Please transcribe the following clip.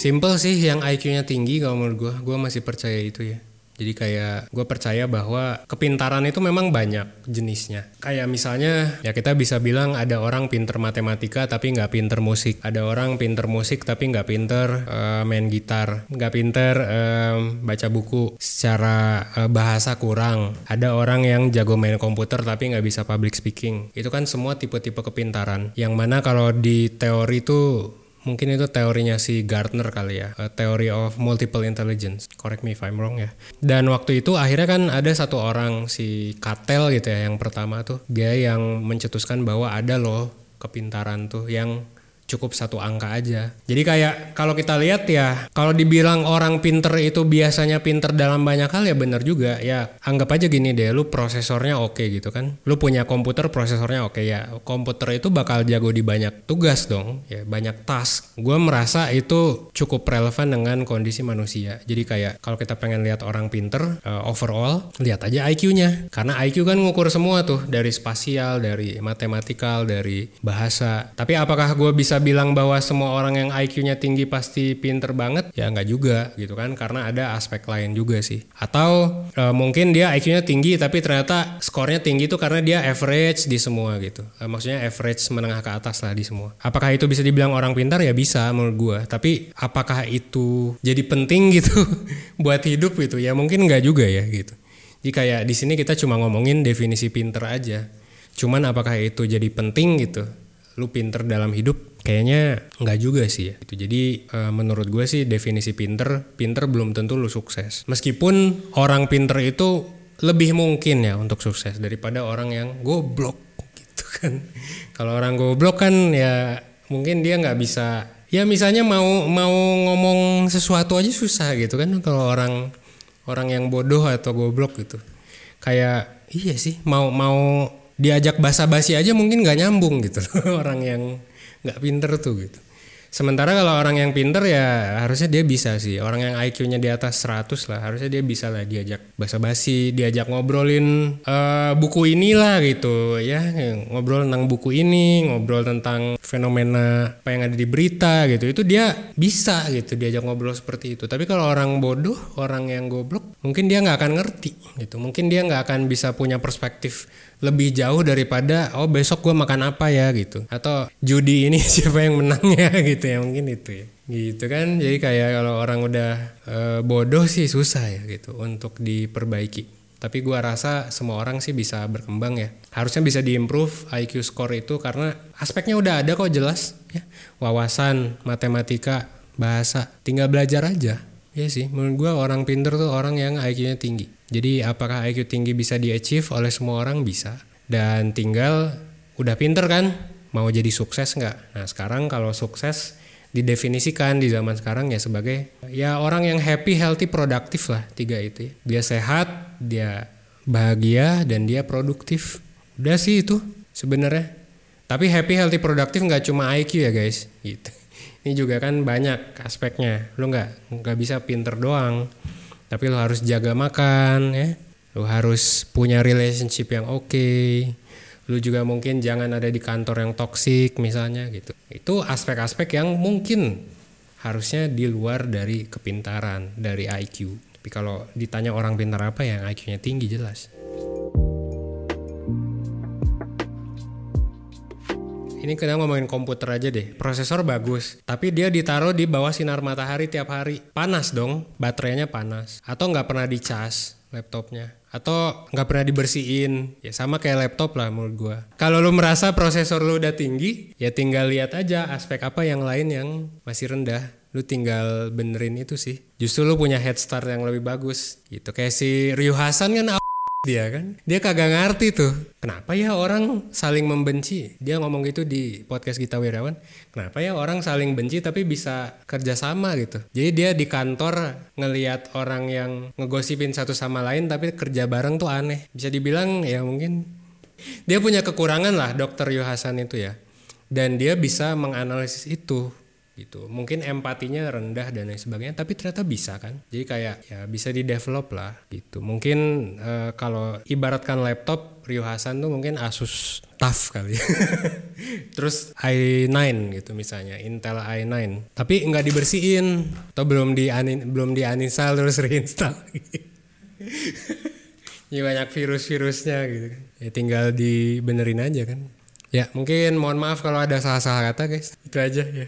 Simple sih yang IQ-nya tinggi kalau menurut gue, gue masih percaya itu ya. Jadi kayak gue percaya bahwa kepintaran itu memang banyak jenisnya. Kayak misalnya ya kita bisa bilang ada orang pinter matematika tapi nggak pinter musik. Ada orang pinter musik tapi nggak pinter uh, main gitar. Nggak pinter uh, baca buku secara uh, bahasa kurang. Ada orang yang jago main komputer tapi nggak bisa public speaking. Itu kan semua tipe-tipe kepintaran. Yang mana kalau di teori itu mungkin itu teorinya si Gartner kali ya, uh, Theory of Multiple Intelligence. Correct me if I'm wrong ya. Dan waktu itu akhirnya kan ada satu orang si Cattell gitu ya yang pertama tuh dia yang mencetuskan bahwa ada loh kepintaran tuh yang cukup satu angka aja. Jadi kayak kalau kita lihat ya, kalau dibilang orang pinter itu biasanya pinter dalam banyak hal ya benar juga. Ya anggap aja gini deh, lu prosesornya oke okay gitu kan. Lu punya komputer prosesornya oke okay, ya. Komputer itu bakal jago di banyak tugas dong, ya banyak task. Gue merasa itu cukup relevan dengan kondisi manusia. Jadi kayak kalau kita pengen lihat orang pinter uh, overall, lihat aja IQ-nya. Karena IQ kan ngukur semua tuh dari spasial, dari matematikal, dari bahasa. Tapi apakah gue bisa bilang bahwa semua orang yang IQ-nya tinggi pasti pinter banget ya nggak juga gitu kan? Karena ada aspek lain juga sih. Atau e, mungkin dia IQ-nya tinggi tapi ternyata skornya tinggi itu karena dia average di semua gitu. E, maksudnya average menengah ke atas lah di semua. Apakah itu bisa dibilang orang pintar? Ya bisa menurut gua. Tapi apakah itu jadi penting gitu buat hidup gitu? Ya mungkin nggak juga ya gitu. Jadi kayak di sini kita cuma ngomongin definisi pinter aja. Cuman apakah itu jadi penting gitu? Lu pinter dalam hidup kayaknya nggak juga sih ya. Itu jadi e, menurut gue sih definisi pinter pinter belum tentu lu sukses. Meskipun orang pinter itu lebih mungkin ya untuk sukses daripada orang yang goblok gitu kan. Kalau orang goblok kan ya mungkin dia nggak bisa ya misalnya mau mau ngomong sesuatu aja susah gitu kan kalau orang orang yang bodoh atau goblok gitu. Kayak iya sih mau mau diajak basa-basi aja mungkin nggak nyambung gitu orang yang nggak pinter tuh gitu sementara kalau orang yang pinter ya harusnya dia bisa sih. Orang yang IQ-nya di atas 100 lah harusnya dia bisa lah diajak basa-basi diajak ngobrolin uh, buku inilah gitu. Ya ngobrol tentang buku ini ngobrol tentang fenomena apa yang ada di berita gitu. Itu dia bisa gitu diajak ngobrol seperti itu. Tapi kalau orang bodoh orang yang goblok mungkin dia nggak akan ngerti gitu. Mungkin dia nggak akan bisa punya perspektif lebih jauh daripada oh besok gue makan apa ya? gitu. Atau judi ini siapa yang menangnya gitu ya mungkin itu ya. Gitu kan? Jadi kayak kalau orang udah e, bodoh sih susah ya gitu untuk diperbaiki. Tapi gue rasa semua orang sih bisa berkembang ya. Harusnya bisa diimprove IQ score itu karena aspeknya udah ada kok jelas ya. Wawasan matematika bahasa tinggal belajar aja. Ya sih menurut gue orang pinter tuh orang yang IQ-nya tinggi. Jadi apakah IQ tinggi bisa di-achieve oleh semua orang? Bisa. Dan tinggal udah pinter kan? Mau jadi sukses nggak? Nah sekarang kalau sukses didefinisikan di zaman sekarang ya sebagai ya orang yang happy, healthy, produktif lah tiga itu. Ya. Dia sehat, dia bahagia dan dia produktif. Udah sih itu sebenarnya. Tapi happy, healthy, produktif nggak cuma IQ ya guys. Gitu. Ini juga kan banyak aspeknya. Lo nggak nggak bisa pinter doang tapi lo harus jaga makan ya lo harus punya relationship yang oke okay. Lo juga mungkin jangan ada di kantor yang toksik misalnya gitu itu aspek-aspek yang mungkin harusnya di luar dari kepintaran dari IQ tapi kalau ditanya orang pintar apa yang IQ-nya tinggi jelas ini kita ngomongin komputer aja deh. Prosesor bagus, tapi dia ditaruh di bawah sinar matahari tiap hari. Panas dong, baterainya panas. Atau nggak pernah dicas laptopnya. Atau nggak pernah dibersihin. Ya sama kayak laptop lah menurut gua. Kalau lu merasa prosesor lu udah tinggi ya tinggal lihat aja aspek apa yang lain yang masih rendah. Lu tinggal benerin itu sih. Justru lu punya head start yang lebih bagus. Gitu. Kayak si Ryu Hasan kan dia kan? Dia kagak ngerti tuh. Kenapa ya orang saling membenci? Dia ngomong gitu di podcast kita Wirawan. Kenapa ya orang saling benci tapi bisa kerjasama gitu? Jadi dia di kantor ngelihat orang yang ngegosipin satu sama lain tapi kerja bareng tuh aneh. Bisa dibilang ya mungkin dia punya kekurangan lah dokter Yohasan itu ya. Dan dia bisa menganalisis itu gitu. Mungkin empatinya rendah dan lain sebagainya tapi ternyata bisa kan. Jadi kayak ya bisa di develop lah gitu. Mungkin uh, kalau ibaratkan laptop Rio Hasan tuh mungkin Asus TUF kali. Terus i9 gitu misalnya Intel i9 tapi nggak dibersihin. Atau belum di belum di uninstall terus reinstall. Ya banyak virus-virusnya gitu kan. Ya tinggal dibenerin aja kan. Ya mungkin mohon maaf kalau ada salah-salah kata guys. Itu aja ya